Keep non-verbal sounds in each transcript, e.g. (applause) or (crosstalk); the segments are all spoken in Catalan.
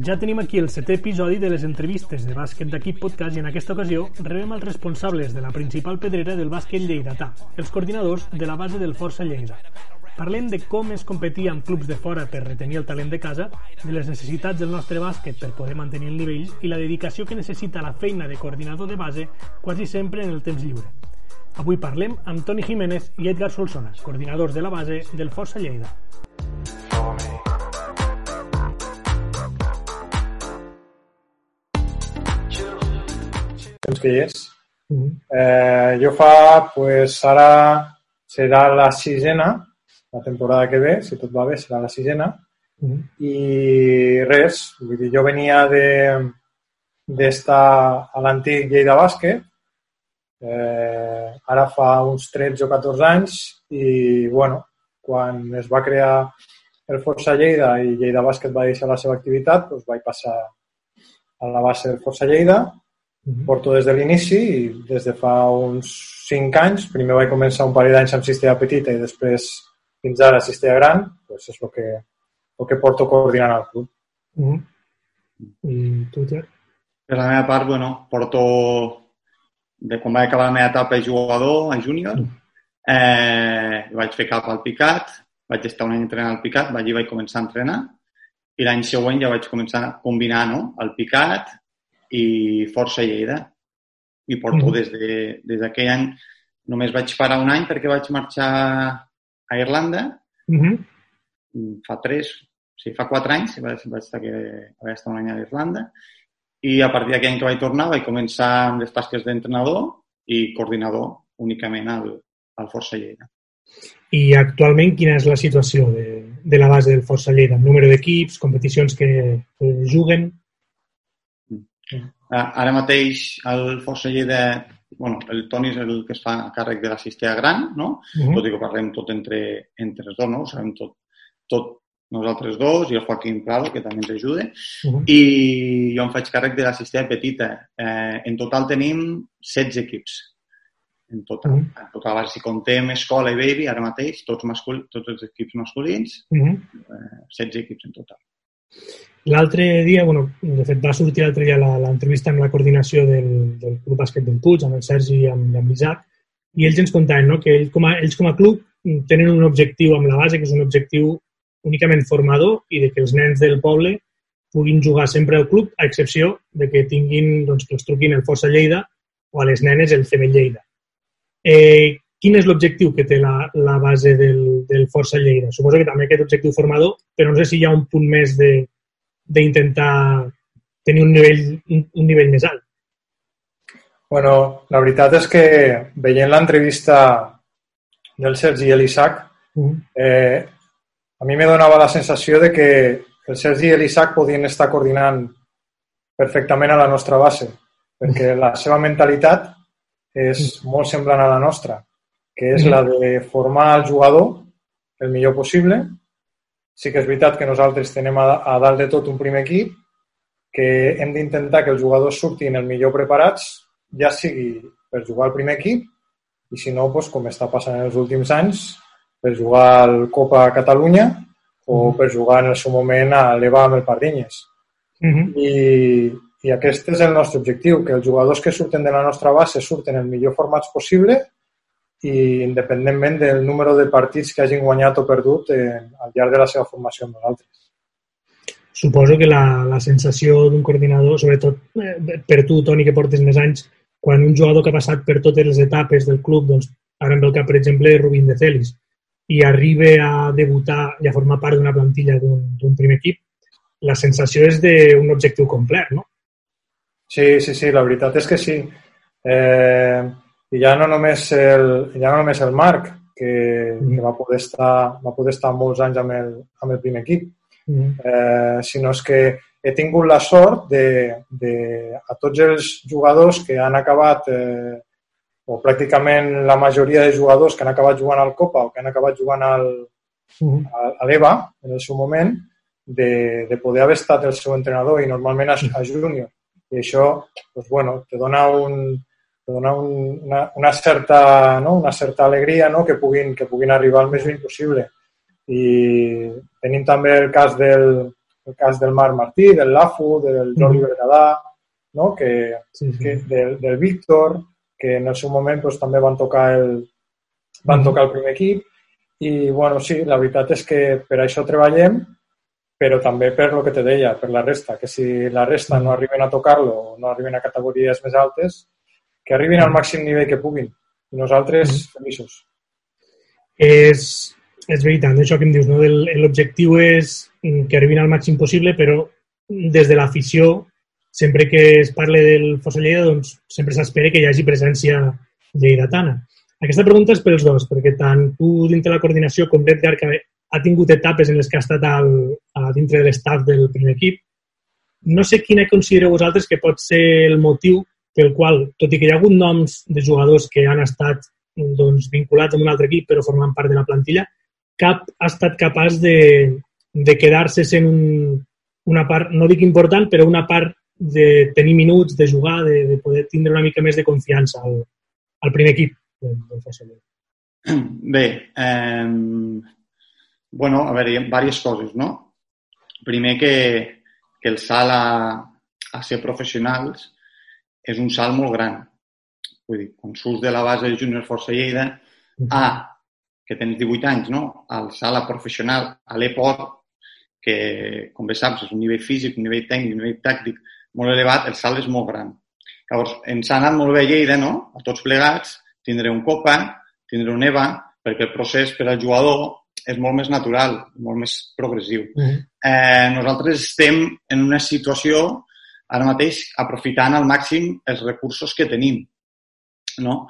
Ja tenim aquí el setè episodi de les entrevistes de bàsquet d'equip podcast i en aquesta ocasió rebem els responsables de la principal pedrera del bàsquet lleidatà, els coordinadors de la base del Força Lleida. Parlem de com es competia amb clubs de fora per retenir el talent de casa, de les necessitats del nostre bàsquet per poder mantenir el nivell i la dedicació que necessita la feina de coordinador de base quasi sempre en el temps lliure. Avui parlem amb Toni Jiménez i Edgar Solsona, coordinadors de la base del Força Lleida. Temps que hi és. Mm -hmm. eh, jo fa, pues, ara serà la sisena, la temporada que ve, si tot va bé, serà la sisena. Mm -hmm. I res, vull dir, jo venia de d'estar a l'antic Lleida Bàsquet, eh, ara fa uns 13 o 14 anys i, bueno, quan es va crear el Força Lleida i Lleida Bàsquet va deixar la seva activitat, doncs vaig passar a la base del Força Lleida -huh. Porto des de l'inici i des de fa uns 5 anys. Primer vaig començar un parell d'anys amb cistella petita i després fins ara cistella gran. Doncs és el que, el que porto coordinant al club. Uh -huh. I tu, Ter? Per la meva part, bueno, porto de quan vaig acabar la meva etapa de jugador a júnior, eh, vaig fer cap al picat, vaig estar un any entrenant al picat, allí vaig començar a entrenar i l'any següent ja vaig començar a combinar no? el picat, i Força Lleida. I porto mm. des d'aquell de, des any. Només vaig parar un any perquè vaig marxar a Irlanda. Mm -hmm. Fa tres, o sigui, fa quatre anys vaig, vaig estar, que, vaig estar un any a Irlanda. I a partir d'aquell any que vaig tornar vaig començar amb les tasques d'entrenador i coordinador únicament al, al Força Lleida. I actualment quina és la situació de, de la base del Força Lleida? Número d'equips, competicions que, que juguen? Uh, ara mateix el Força Lleida, bueno, el Toni és el que es fa a càrrec de la cistella gran, no? Uh -huh. Tot i que parlem tot entre, entre els dos, no? Ho sabem tot, tot nosaltres dos i el Joaquim Prado, que també ens ajuda. Uh -huh. I jo em faig càrrec de la cistella petita. Eh, en total tenim 16 equips. En total. Uh -huh. En total, si contem escola i baby, ara mateix, tots, mascul tots els equips masculins, uh -huh. eh, 16 equips en total. L'altre dia, bueno, de fet va sortir l'altre dia l'entrevista amb la coordinació del, del Club Bàsquet del Puig, amb el Sergi i amb, amb l'Isaac, i ells ens contaven no? que ells com, a, ells com a club tenen un objectiu amb la base, que és un objectiu únicament formador i de que els nens del poble puguin jugar sempre al club, a excepció de que tinguin, doncs, que els truquin el Força Lleida o a les nenes el CB Lleida. Eh, quin és l'objectiu que té la, la base del, del Força Lleida? Suposo que també aquest objectiu formador, però no sé si hi ha un punt més de, d'intentar tenir un nivell, un, un nivell més alt. Bueno, la veritat és que veient l'entrevista del Sergi i l'Isaac, uh -huh. eh, a mi me donava la sensació de que el Sergi i l'Isaac podien estar coordinant perfectament a la nostra base, perquè la seva mentalitat és molt semblant a la nostra, que és la de formar el jugador el millor possible Sí que és veritat que nosaltres tenem a, a dalt de tot un primer equip que hem d'intentar que els jugadors surtin el millor preparats, ja sigui per jugar al primer equip i si no, doncs, com està passant en els últims anys, per jugar al Copa Catalunya o mm-hmm. per jugar en el seu moment a l'EVA amb el Pardinyes. Uh mm-hmm. -huh. I, I aquest és el nostre objectiu, que els jugadors que surten de la nostra base surten el millor formats possible i independentment del número de partits que hagin guanyat o perdut eh, al llarg de la seva formació amb nosaltres. Suposo que la, la sensació d'un coordinador, sobretot eh, per tu, Toni, que portes més anys, quan un jugador que ha passat per totes les etapes del club, doncs, ara ve el cap, per exemple, Rubín de Celis, i arriba a debutar i a formar part d'una plantilla d'un primer equip, la sensació és d'un objectiu complet, no? Sí, sí, sí, la veritat és que sí. Eh, i ja no només el, ja no només el Marc, que, mm. que va, poder estar, va poder estar molts anys amb el, amb el primer equip, mm. eh, sinó és que he tingut la sort de, de a tots els jugadors que han acabat, eh, o pràcticament la majoria de jugadors que han acabat jugant al Copa o que han acabat jugant al, mm. a, a l'EVA en el seu moment, de, de poder haver estat el seu entrenador i normalment a, a júnior. I això, doncs, bueno, te dona un, donar un, una, una, certa, no? una certa alegria no? que, puguin, que puguin arribar el més lluny possible. I tenim també el cas del, el cas del Marc Martí, del Lafu, del Jordi. Bergadà, no? que, sí, sí. que del, del Víctor, que en el seu moment pues, també van tocar el, van tocar el primer equip i, bueno, sí, la veritat és que per això treballem, però també per lo que te deia, per la resta, que si la resta no arriben a tocar-lo o no arriben a categories més altes, que arribin al màxim nivell que puguin. I nosaltres, mm. feliços. És, és veritat, això que em dius, no? l'objectiu és que arribin al màxim possible, però des de l'afició, sempre que es parle del Fossa Lleida, doncs sempre s'espera que hi hagi presència lleidatana. Aquesta pregunta és pels dos, perquè tant tu dintre la coordinació com l'Edgar, que ha tingut etapes en les que ha estat al, a dintre de l'estaf del primer equip, no sé quina considereu vosaltres que pot ser el motiu pel qual, tot i que hi ha hagut noms de jugadors que han estat doncs, vinculats amb un altre equip però formant part de la plantilla, cap ha estat capaç de, de quedar-se sent un, una part, no dic important, però una part de tenir minuts, de jugar, de, de poder tindre una mica més de confiança al, al primer equip del, del Bé, eh, bueno, a veure, hi ha diverses coses, no? Primer que, que el salt a, a ser professionals és un salt molt gran. Vull dir, quan surts de la base de Junior Força Lleida a que tens 18 anys, no? al sala professional, a l'EPOT, que, com bé saps, és un nivell físic, un nivell tècnic, un nivell tàctic molt elevat, el salt és molt gran. Llavors, ens ha anat molt bé a Lleida, no? A tots plegats, tindré un Copa, tindré un EVA, perquè el procés per al jugador és molt més natural, molt més progressiu. Uh -huh. eh, nosaltres estem en una situació ara mateix aprofitant al màxim els recursos que tenim. No?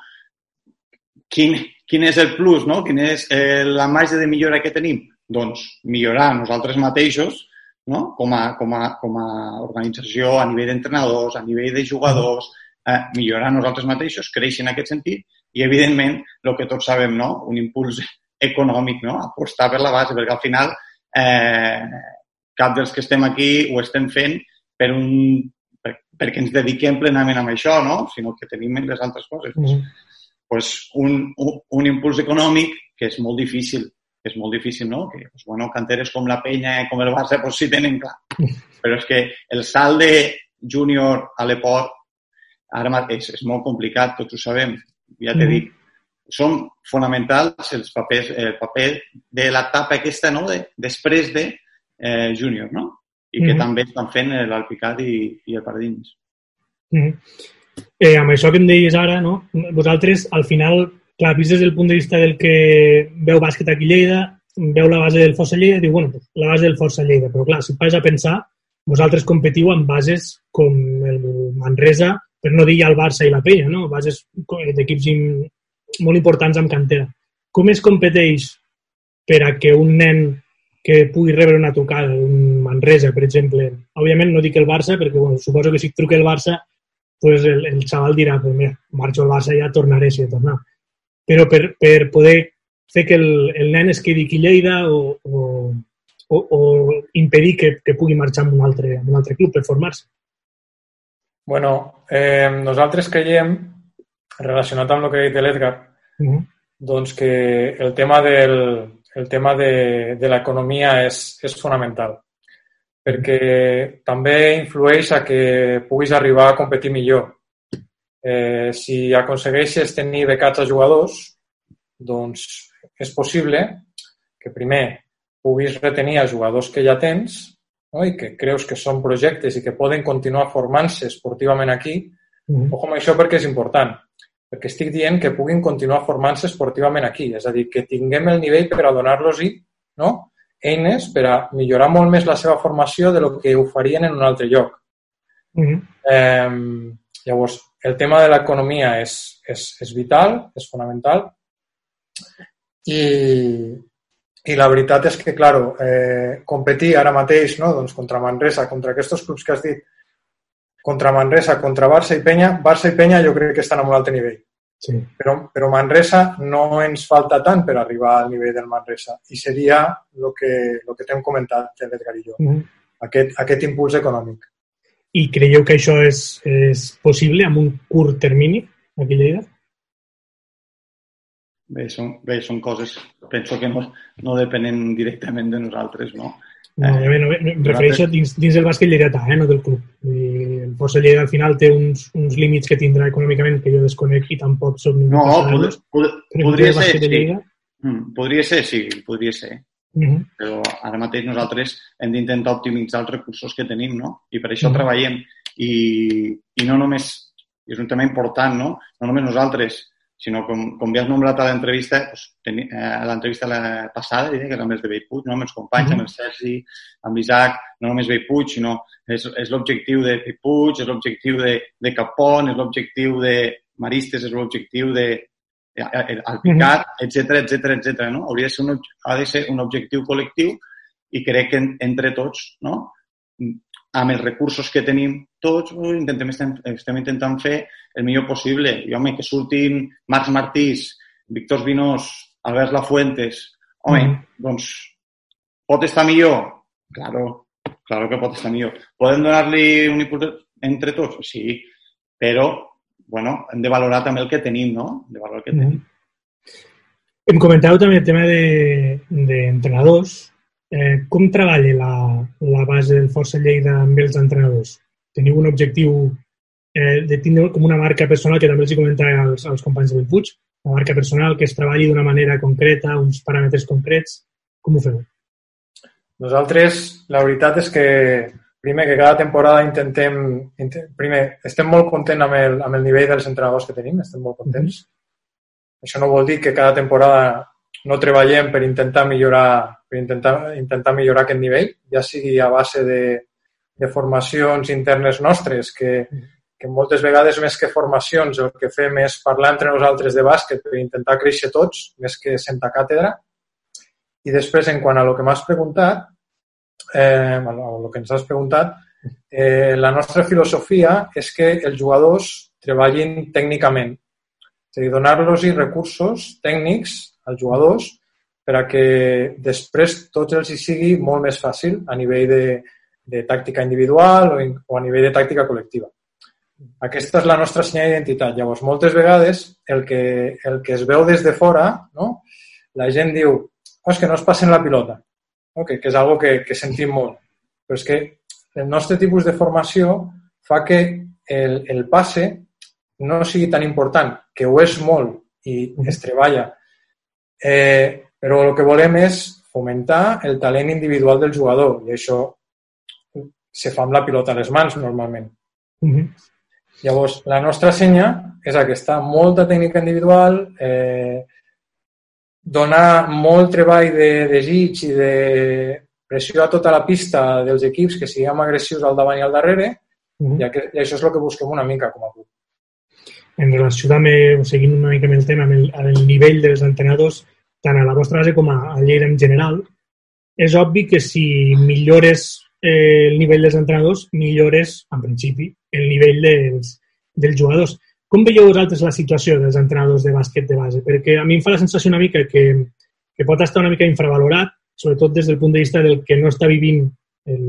Quin, quin és el plus, no? Quina és eh, la marge de millora que tenim? Doncs millorar nosaltres mateixos no? com, a, com, a, com a organització a nivell d'entrenadors, a nivell de jugadors, eh, millorar nosaltres mateixos, créixer en aquest sentit i, evidentment, el que tots sabem, no? un impuls econòmic, no? apostar per la base, perquè al final eh, cap dels que estem aquí ho estem fent per un, per, perquè ens dediquem plenament a això, no? sinó que tenim les altres coses. Mm -hmm pues, un, un, un impuls econòmic que és molt difícil, és molt difícil, no? Que, pues, bueno, canteres com la Penya, com el Barça, pues sí tenen clar. Però és que el salt de júnior a l'Eport ara mateix és molt complicat, tots ho sabem. Ja t'he mm. dit, són fonamentals els papers, el paper de l'etapa aquesta, no?, de, després de eh, júnior, no? I que mm -hmm. també estan fent l'Alpicat i, i el Pardins. Mm -hmm eh, amb això que em deies ara, no? vosaltres, al final, clar, vist des del punt de vista del que veu bàsquet aquí a Lleida, veu la base del Força Lleida i diu, bueno, la base del Força Lleida. Però, clar, si et a pensar, vosaltres competiu amb bases com el Manresa, per no dir ja el Barça i la Penya, no? bases d'equips molt importants amb cantera. Com es competeix per a que un nen que pugui rebre una tocada, un Manresa, per exemple, òbviament no dic el Barça, perquè bueno, suposo que si truca el Barça pues el, el xaval dirà, pues mira, marxo al Barça i ja tornaré si he de tornar. Però per, per poder fer que el, el nen es quedi aquí a Lleida o, o, o, o impedir que, que pugui marxar amb un altre, amb un altre club per formar-se? Bueno, eh, nosaltres creiem, relacionat amb el que ha dit l'Edgar, uh -huh. doncs que el tema, del, el tema de, de l'economia és, és fonamental perquè també influeix a que puguis arribar a competir millor. Eh, si aconsegueixes tenir becats a jugadors, doncs és possible que primer puguis retenir a jugadors que ja tens no? i que creus que són projectes i que poden continuar formant-se esportivament aquí. Mm -hmm. Ojo amb això perquè és important, perquè estic dient que puguin continuar formant-se esportivament aquí, és a dir, que tinguem el nivell per a donar-los-hi no? eines per a millorar molt més la seva formació de lo que ho farien en un altre lloc. Mm -hmm. eh, llavors, el tema de l'economia és, és, és vital, és fonamental i, i la veritat és que, claro, eh, competir ara mateix no? doncs contra Manresa, contra aquests clubs que has dit, contra Manresa, contra Barça i Penya, Barça i Penya jo crec que estan a un altre nivell. Sí. Però, però Manresa no ens falta tant per arribar al nivell del Manresa i seria el que, el que t'hem comentat, l'Edgar i jo, mm -hmm. aquest, aquest impuls econòmic. I creieu que això és, és possible amb un curt termini aquí a Lleida? Bé, són, bé, són coses, penso que no, no depenen directament de nosaltres, no? No, eh, no, em refereixo dins, dins del bàsquet lleidatà, eh, no del club. El Força Lleida al final té uns, uns límits que tindrà econòmicament que jo desconec i tampoc som No, pod pod podria ser, sí. Mm, podria ser, sí, podria ser. Uh. -huh. Però ara mateix nosaltres hem d'intentar optimitzar els recursos que tenim, no? I per això uh. -huh. treballem. I, I no només, és un tema important, no? No només nosaltres, sinó com, com ja has nombrat a l'entrevista, doncs, teni, eh, a l'entrevista passada, diria, que amb els de Bellpuig, no? amb els companys, mm -hmm. amb el Sergi, amb l'Isaac, no només Bellpuig, sinó és, és l'objectiu de Bellpuig, és l'objectiu de, de Capon, és l'objectiu de Maristes, és l'objectiu de Alpicat, etc etc etc. no? Hauria de ser un, ha de ser un objectiu col·lectiu i crec que entre tots, no? amb els recursos que tenim tots, intentem, estem, estem intentant fer el millor possible. I, home, que surtin Marc Martís, Víctor Vinós, Albert Lafuentes, home, mm. doncs pot estar millor? Claro, claro que pot estar millor. Podem donar-li un impuls entre tots? Sí, però, bueno, hem de valorar també el que tenim, no? De valorar el que mm. tenim. Em comentàveu també el tema d'entrenadors. De, Eh, com treballa la, la base del Força Lleida amb els entrenadors? Teniu un objectiu eh, de tindre com una marca personal, que també els hi comentava als, als companys de Bellpuig, una marca personal que es treballi d'una manera concreta, uns paràmetres concrets. Com ho feu? Nosaltres, la veritat és que primer que cada temporada intentem, intent, primer, estem molt contents amb el, amb el nivell dels entrenadors que tenim, estem molt contents. Mm -hmm. Això no vol dir que cada temporada no treballem per intentar millorar, per intentar, intentar millorar aquest nivell, ja sigui a base de, de formacions internes nostres, que, que moltes vegades més que formacions el que fem és parlar entre nosaltres de bàsquet per intentar créixer tots, més que sentar càtedra. I després, en quant a el que m'has preguntat, eh, el que ens has preguntat, eh, la nostra filosofia és que els jugadors treballin tècnicament. És a dir, donar-los recursos tècnics als jugadors per a que després tots els hi sigui molt més fàcil a nivell de, de tàctica individual o, o a nivell de tàctica col·lectiva. Aquesta és la nostra senyal d'identitat. Llavors, moltes vegades el que, el que es veu des de fora, no? la gent diu oh, és que no es passen la pilota, no? que, que és algo que, que sentim molt. Però és que el nostre tipus de formació fa que el, el passe no sigui tan important, que ho és molt i es treballa Eh, però el que volem és fomentar el talent individual del jugador i això se fa amb la pilota a les mans normalment. Uh -huh. Llavors, la nostra senya és aquesta, molta tècnica individual, eh, donar molt treball de desig i de pressió a tota la pista dels equips que siguem agressius al davant i al darrere uh -huh. i, i això és el que busquem una mica com a club. En relació també, seguint una mica amb el tema, amb el, amb el nivell dels entrenadors, tant a la vostra base com a, a Lleida en general, és obvi que si millores el nivell dels entrenadors, millores, en principi, el nivell dels, dels jugadors. Com veieu vosaltres la situació dels entrenadors de bàsquet de base? Perquè a mi em fa la sensació una mica que, que pot estar una mica infravalorat, sobretot des del punt de vista del que no està vivint el,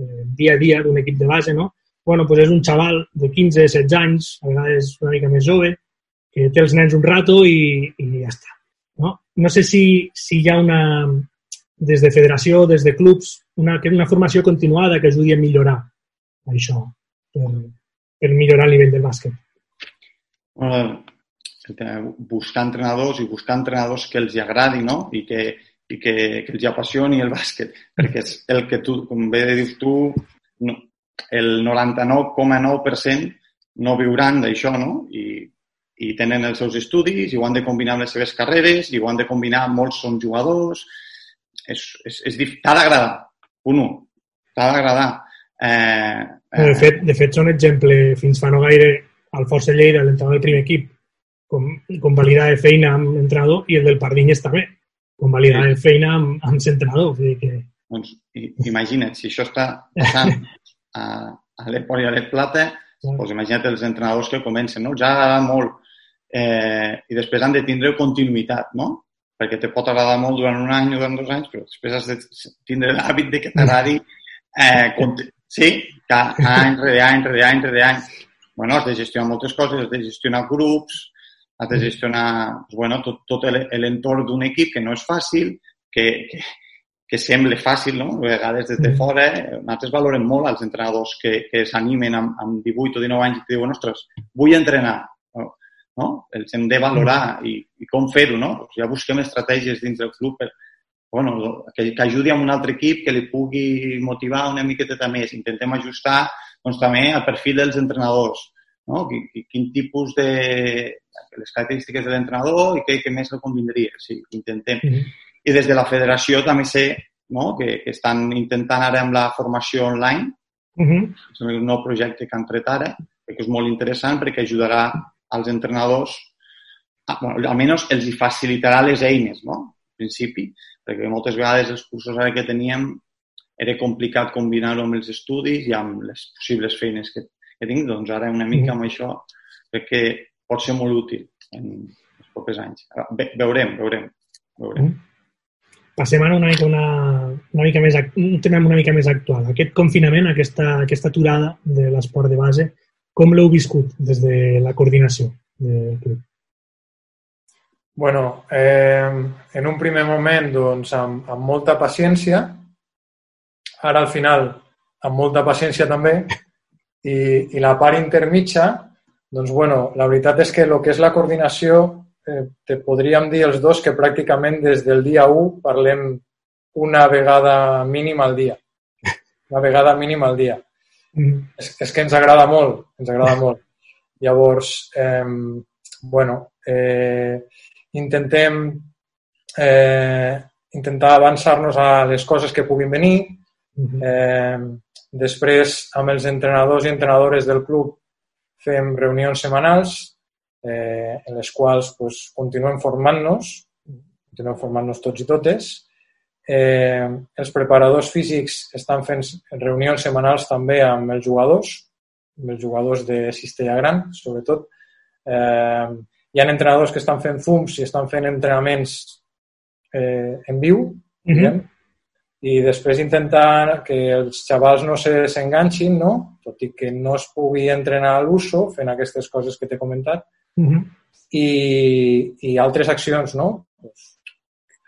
el dia a dia d'un equip de base, no? Bueno, doncs és un xaval de 15, 16 anys, a vegades una mica més jove, que té els nens un rato i, i ja està. No? no sé si, si hi ha una, des de federació, des de clubs, una, una formació continuada que ajudi a millorar això, per, per millorar el nivell del bàsquet. Buscar entrenadors i buscar entrenadors que els agradi no? i, que, i que, que els apassioni el bàsquet, perquè és el que tu, com bé dius tu, no, el 99,9% no viuran d'això, no? I i tenen els seus estudis i ho han de combinar amb les seves carreres i ho han de combinar, molts són jugadors. És, és, és T'ha d'agradar, 1. T'ha d'agradar. Eh, eh... De, fet, de fet, són exemple, fins fa no gaire, al Força Lleida, l'entrenador del primer equip, com, com validar de feina amb l'entrenador i el del Pardinyes també, com validar sí. de feina amb, amb l'entrenador. Vull dir que... Doncs imagina't, si això està passant a, a l'Eport i a l'Eplata, sí. doncs imagina't els entrenadors que comencen, no? Ja agrada molt eh, i després han de tindre continuïtat, no? Perquè te pot agradar molt durant un any o durant dos anys, però després has de tindre l'hàbit de que t'agradi eh, sí, any rere any, rere any, rere any. Bueno, has de gestionar moltes coses, has de gestionar grups, has de gestionar bueno, tot, tot l'entorn d'un equip que no és fàcil, que, que, que sembla fàcil, no? A vegades des de fora, eh, nosaltres valorem molt els entrenadors que, que s'animen amb, amb 18 o 19 anys i que diuen, ostres, vull entrenar, no? Els hem de valorar i, i com fer-ho, no? Doncs ja busquem estratègies dins del club per, bueno, que, que ajudi a un altre equip, que li pugui motivar una miqueta més. Intentem ajustar doncs, també el perfil dels entrenadors, no? Quin, quin tipus de... les característiques de l'entrenador i què, què més el convindria. Sí, intentem. Mm -hmm i des de la federació també sé no? que, que estan intentant ara amb la formació online, uh -huh. és un nou projecte que han tret ara, que és molt interessant perquè ajudarà als entrenadors, bueno, almenys els hi facilitarà les eines, no? En principi, perquè moltes vegades els cursos ara que teníem era complicat combinar-ho amb els estudis i amb les possibles feines que, que tinc, doncs ara una mica amb això crec que pot ser molt útil en els propers anys. Ve, veurem, veurem. veurem. -huh passem ara una mica, una, una mica més, un tema una mica més actual. Aquest confinament, aquesta, aquesta aturada de l'esport de base, com l'heu viscut des de la coordinació del club? Bueno, eh, en un primer moment, doncs, amb, amb molta paciència, ara al final amb molta paciència també, i, i la part intermitja, doncs, bueno, la veritat és que el que és la coordinació eh, te podríem dir els dos que pràcticament des del dia 1 parlem una vegada mínima al dia. Una vegada mínima al dia. Mm. És, és que ens agrada molt, ens agrada molt. Llavors, eh, bueno, eh, intentem eh, intentar avançar-nos a les coses que puguin venir. Mm-hmm. Eh, després, amb els entrenadors i entrenadores del club, fem reunions setmanals eh, en les quals pues, continuem formant-nos, continuem formant-nos tots i totes. Eh, els preparadors físics estan fent reunions setmanals també amb els jugadors, amb els jugadors de Cistella Gran, sobretot. Eh, hi ha entrenadors que estan fent Zooms i estan fent entrenaments eh, en viu, mm -hmm. i després intentar que els xavals no s'enganxin, no? tot i que no es pugui entrenar a l'uso fent aquestes coses que t'he comentat, Uh -huh. I, I altres accions, no? Pues,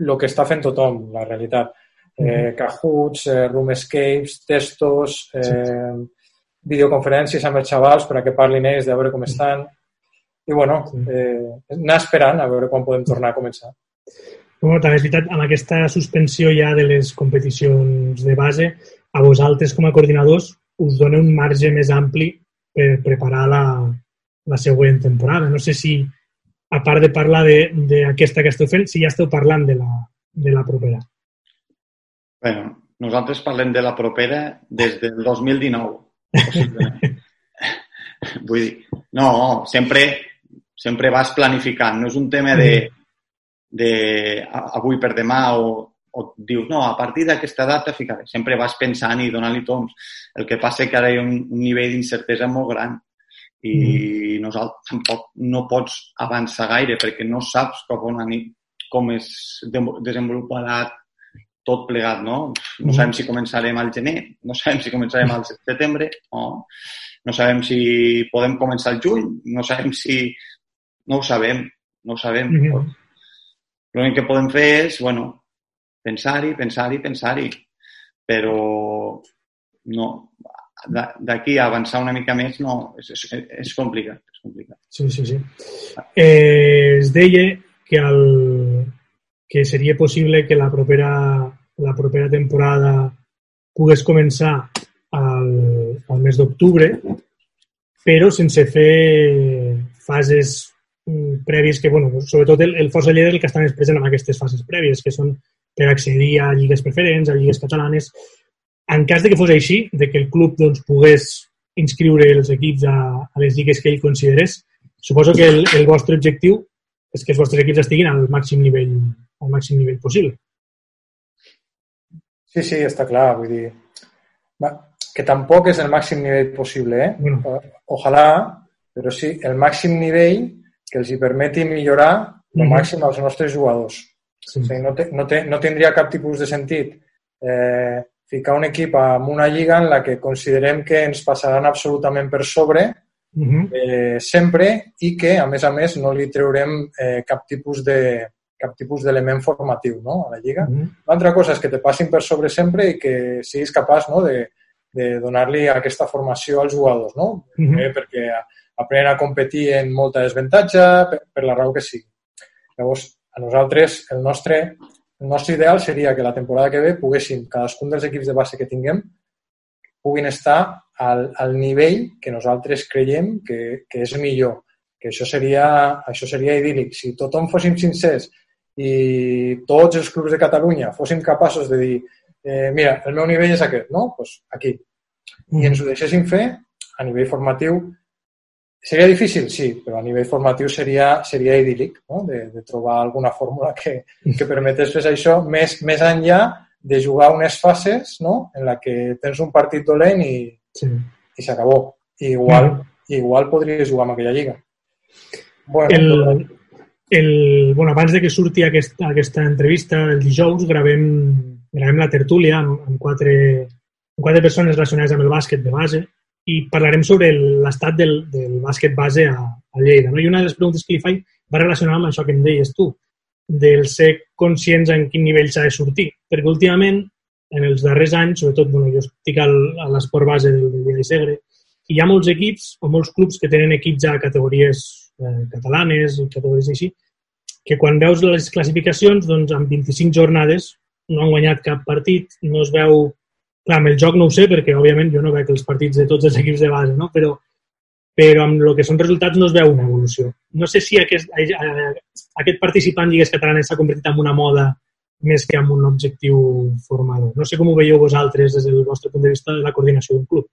el que està fent tothom, la realitat. -huh. eh, Cahoots, eh, Room Escapes, testos, eh, sí. videoconferències amb els xavals per a que parlin ells, de veure com estan. I, bueno, eh, anar esperant a veure quan podem tornar a començar. Bueno, també és veritat, amb aquesta suspensió ja de les competicions de base, a vosaltres com a coordinadors us dona un marge més ampli per preparar la, la següent temporada. No sé si, a part de parlar d'aquesta que esteu fent, si ja esteu parlant de la, de la propera. bueno, nosaltres parlem de la propera des del 2019, possiblement. (laughs) Vull dir, no, sempre, sempre vas planificant. No és un tema de, de avui per demà o, o dius, no, a partir d'aquesta data ficaré. Sempre vas pensant i donant-li toms. El que passa és que ara hi ha un, un nivell d'incertesa molt gran i mm. nosaltres tampoc no pots avançar gaire perquè no saps cap on ani, com es desenvoluparà tot plegat, no? No sabem si començarem al gener, no sabem si començarem al setembre, no? no sabem si podem començar al juny, no sabem si... No ho sabem, no ho sabem. Mm -hmm. L'únic que podem fer és, bueno, pensar-hi, pensar-hi, pensar-hi. Però no, d'aquí a avançar una mica més no, és, és, és complicat. És complicat. Sí, sí, sí. Eh, es deia que, el, que seria possible que la propera, la propera temporada pogués començar al, al mes d'octubre, però sense fer fases prèvies que, bueno, sobretot el, el Força Lleida el que està més present en aquestes fases prèvies, que són per accedir a lligues preferents, a lligues catalanes, en cas de que fos així, de que el club doncs, pogués inscriure els equips a, a les lligues que ell considerés, suposo que el, el vostre objectiu és que els vostres equips estiguin al màxim nivell, al màxim nivell possible. Sí, sí, està clar. Vull dir, que tampoc és el màxim nivell possible, eh? Bueno. Ojalà, però sí, el màxim nivell que els hi permeti millorar el màxim als nostres jugadors. Sí. O sigui, no, te, no, te, no tindria cap tipus de sentit eh, ficar un equip en una lliga en la que considerem que ens passaran absolutament per sobre uh mhm. -huh. eh, sempre i que, a més a més, no li treurem eh, cap tipus de, cap tipus d'element formatiu no? a la Lliga. Mm -hmm. L'altra cosa és que te passin per sobre sempre i que siguis capaç no? de, de donar-li aquesta formació als jugadors, no? Mm -hmm. eh, perquè aprenen a competir en molta desventatge per, per la raó que sigui. Llavors, a nosaltres, el nostre, el nostre ideal seria que la temporada que ve poguéssim, cadascun dels equips de base que tinguem, puguin estar al, al nivell que nosaltres creiem que, que és millor que això seria, això seria idíl·lic. Si tothom fóssim sincers i tots els clubs de Catalunya fóssim capaços de dir eh, mira, el meu nivell és aquest, no? Pues aquí. I ens ho deixéssim fer a nivell formatiu. Seria difícil, sí, però a nivell formatiu seria, seria idíl·lic no? de, de trobar alguna fórmula que, que permetés fer això més, més enllà de jugar unes fases no? en la que tens un partit dolent i, sí. i s'acabó. Igual, mm. igual podries jugar amb aquella lliga. Bueno, el, el, bueno, abans de que surti aquesta, aquesta entrevista, el dijous, gravem, gravem la tertúlia amb, amb, quatre, amb quatre persones relacionades amb el bàsquet de base i parlarem sobre l'estat del, del bàsquet base a, a Lleida. No? I una de les preguntes que li faig va relacionada amb això que em deies tu, del ser conscients en quin nivell s'ha de sortir. Perquè últimament, en els darrers anys, sobretot, bueno, jo estic al, a l'esport base del, del Via Segre, hi ha molts equips o molts clubs que tenen equips a categories eh, catalanes, categories així, que quan veus les classificacions, doncs amb 25 jornades no han guanyat cap partit, no es veu... Clar, amb el joc no ho sé, perquè òbviament jo no veig els partits de tots els equips de base, no? però, però amb el que són resultats no es veu una evolució. No sé si aquest, eh, aquest participant lligues catalanes s'ha convertit en una moda més que en un objectiu formador. No sé com ho veieu vosaltres des del vostre punt de vista de la coordinació d'un club.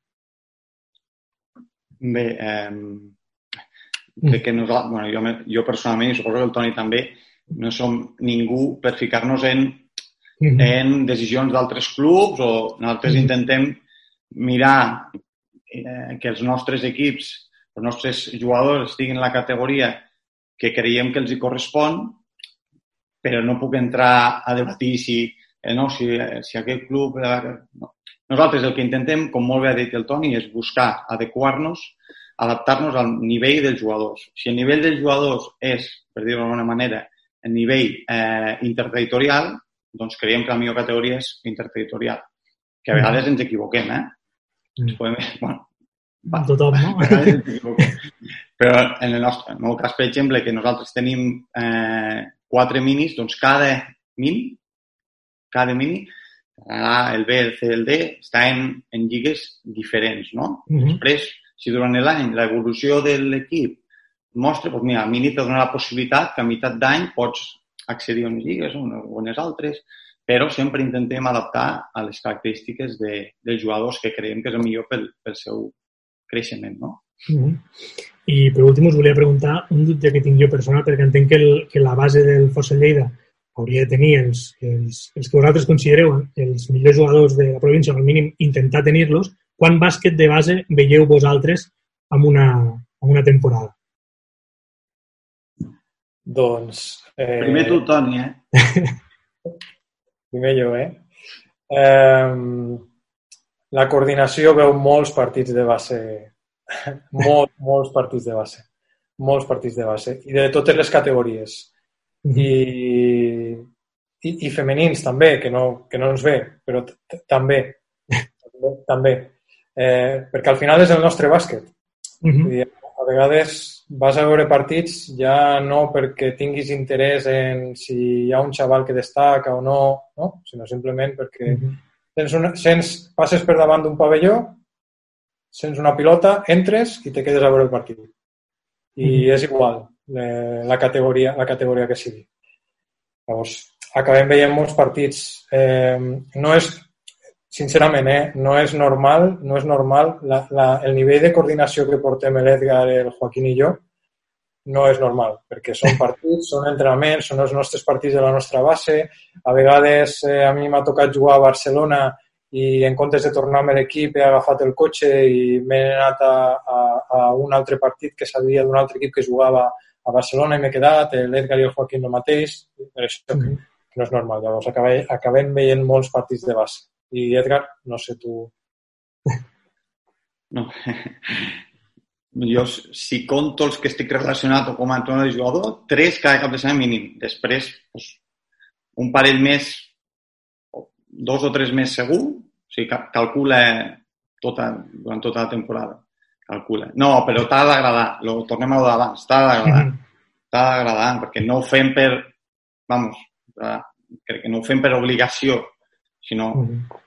Bé, eh, que nosaltres, bueno, jo, jo personalment, i suposo que el Toni també, no som ningú per ficar-nos en, mm -hmm. en decisions d'altres clubs o nosaltres mm -hmm. intentem mirar eh, que els nostres equips, els nostres jugadors estiguin en la categoria que creiem que els hi correspon, però no puc entrar a debatir si, eh, no, si, si aquest club... Eh, no. Nosaltres el que intentem, com molt bé ha dit el Toni, és buscar adequar-nos, adaptar-nos al nivell dels jugadors. Si el nivell dels jugadors és, per dir-ho d'alguna manera, el nivell eh, interterritorial, doncs creiem que la millor categoria és interterritorial. Que a vegades ens equivoquem, eh? Mm. Podem, bueno, va, tothom, no? Però en el, nostre, en el meu cas, per exemple, que nosaltres tenim eh, quatre minis, doncs cada mini, cada mini A, el B, el C, el D, està en, en lligues diferents, no? Mm -hmm. Després, si durant l'any l'evolució de l'equip mostra, doncs mira, a mi te dona la possibilitat que a meitat d'any pots accedir a unes lligues o a unes altres, però sempre intentem adaptar a les característiques de, dels jugadors que creiem que és el millor pel, pel seu creixement, no? Mm -hmm. I per últim us volia preguntar un dubte que tinc jo personal, perquè entenc que, el, que la base del Força Lleida hauria de tenir els, els, els que vosaltres considereu els millors jugadors de la província, o al mínim intentar tenir-los, quan bàsquet de base veieu vosaltres amb una, amb una temporada? Doncs... Eh... Primer tu, Toni, eh? (laughs) Primer jo, eh? eh? La coordinació veu molts partits de base, (laughs) molts, molts partits de base, molts partits de base, i de totes les categories i, i, i femenins també, que no, que no ens ve, però també, (laughs) també, eh, perquè al final és el nostre bàsquet. Uh -huh. Vegades vas a veure partits ja no perquè tinguis interès en si hi ha un xaval que destaca o no, no? sinó simplement perquè uh -huh. tens una, sents, passes per davant d'un pavelló, sents una pilota, entres i te quedes a veure el partit. I uh -huh. és igual eh, la, categoria, la categoria que sigui. Llavors, acabem veient molts partits. Eh, no és, sincerament, eh, no és normal, no és normal la, la, el nivell de coordinació que portem l'Edgar, el Joaquín i jo, no és normal, perquè són (laughs) partits, són entrenaments, són els nostres partits de la nostra base. A vegades eh, a mi m'ha tocat jugar a Barcelona i en comptes de tornar amb l'equip he agafat el cotxe i m'he anat a, a, a un altre partit que sabia d'un altre equip que jugava a Barcelona i m'he quedat, l'Edgar i el Joaquín el mateix, per això que, que no és normal. Llavors acabem, acabem veient molts partits de base. I Edgar, no sé tu... (laughs) No. jo, si conto els que estic relacionat o com a entrenador de jugador, tres cada cap de setmana mínim. Després, doncs, un parell més, dos o tres més segur, o sigui, calcula tota, durant tota la temporada. Calcula. No, però t'ha d'agradar, lo tornem a d'abans, t'ha d'agradar. Mm -hmm. T'ha d'agradar, perquè no ho fem per, vamos, crec que no ho fem per obligació, sinó mm -hmm.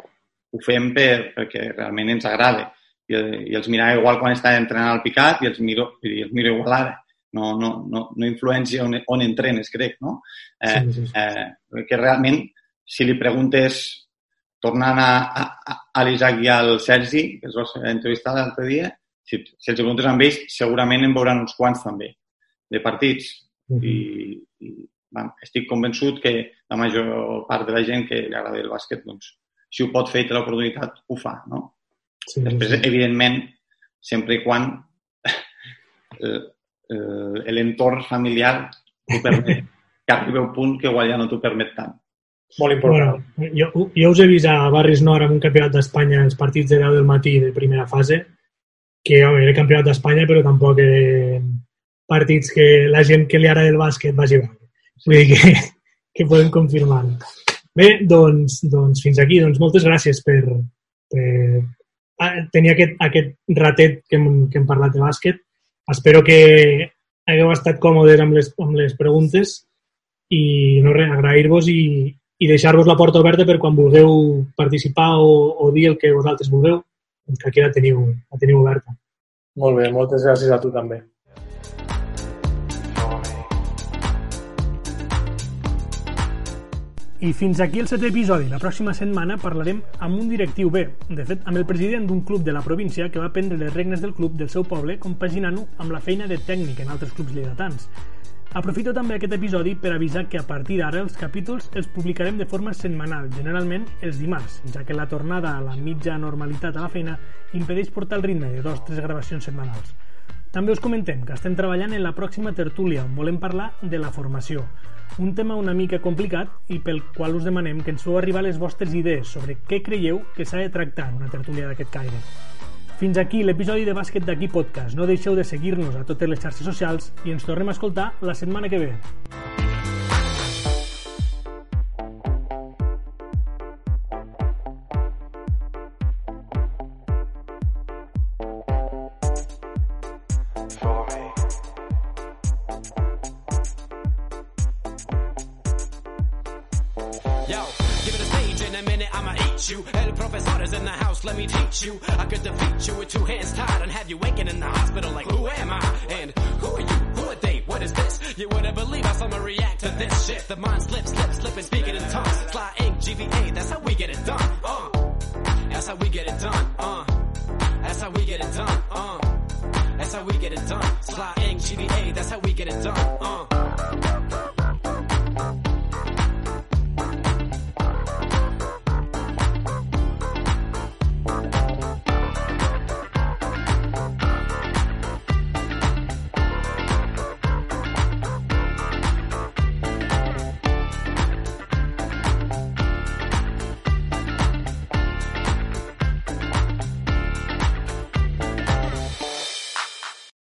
ho fem per, perquè realment ens agrada i, i els mirava igual quan estava entrenant al picat i els miro, i els miro igual ara. No, no, no, no influència on, on entrenes, crec, no? Eh, sí, sí, sí. Eh, que realment, si li preguntes, tornant a, a, a l'Isaac i al Sergi, que els vas entrevistar l'altre dia, si, si els preguntes amb ells, segurament en veuran uns quants també, de partits. Uh -huh. I, i estic convençut que la major part de la gent que li agrada el bàsquet, doncs, si ho pot fer i té l'oportunitat, ho fa, no? Sí, Després, sí. evidentment, sempre i quan l'entorn familiar t'ho permet, que arribi un punt que igual ja no t'ho permet tant. Molt important. Bueno, jo, jo us he vist a Barris Nord amb un campionat d'Espanya els partits de 10 del matí de primera fase, que home, era campionat d'Espanya, però tampoc eren partits que la gent que li agrada el bàsquet vagi a veure. Vull dir que, (laughs) que podem confirmar. Bé, doncs, doncs fins aquí. Doncs moltes gràcies per, per, tenia aquest, aquest ratet que hem, que hem parlat de bàsquet. Espero que hagueu estat còmodes amb les, amb les preguntes i no res, agrair-vos i, i deixar-vos la porta oberta per quan vulgueu participar o, o dir el que vosaltres vulgueu, doncs que aquí la teniu, la teniu oberta. Molt bé, moltes gràcies a tu també. I fins aquí el setè episodi. La pròxima setmana parlarem amb un directiu bé, de fet, amb el president d'un club de la província que va prendre les regnes del club del seu poble compaginant-ho amb la feina de tècnic en altres clubs lleidatans. Aprofito també aquest episodi per avisar que a partir d'ara els capítols els publicarem de forma setmanal, generalment els dimarts, ja que la tornada a la mitja normalitat a la feina impedeix portar el ritme de dos o tres gravacions setmanals. També us comentem que estem treballant en la pròxima tertúlia on volem parlar de la formació, un tema una mica complicat i pel qual us demanem que ens feu arribar les vostres idees sobre què creieu que s'ha de tractar en una tertúlia d'aquest caire. Fins aquí l'episodi de Bàsquet d'aquí podcast. No deixeu de seguir-nos a totes les xarxes socials i ens tornem a escoltar la setmana que ve. You. El is in the house, let me teach you. I could defeat you with two hands tied and have you waking in the hospital like, who am I? And who are you? Who are they? What is this? You wouldn't believe how someone react to this shit. The mind slips, slips, slipping, speaking in tongues. Sly ink, GVA, that's how we get it done. Uh, that's how we get it done. Uh, that's how we get it done. Uh, that's how we get it done. Sly ink, GVA, that's how we get it done. Uh.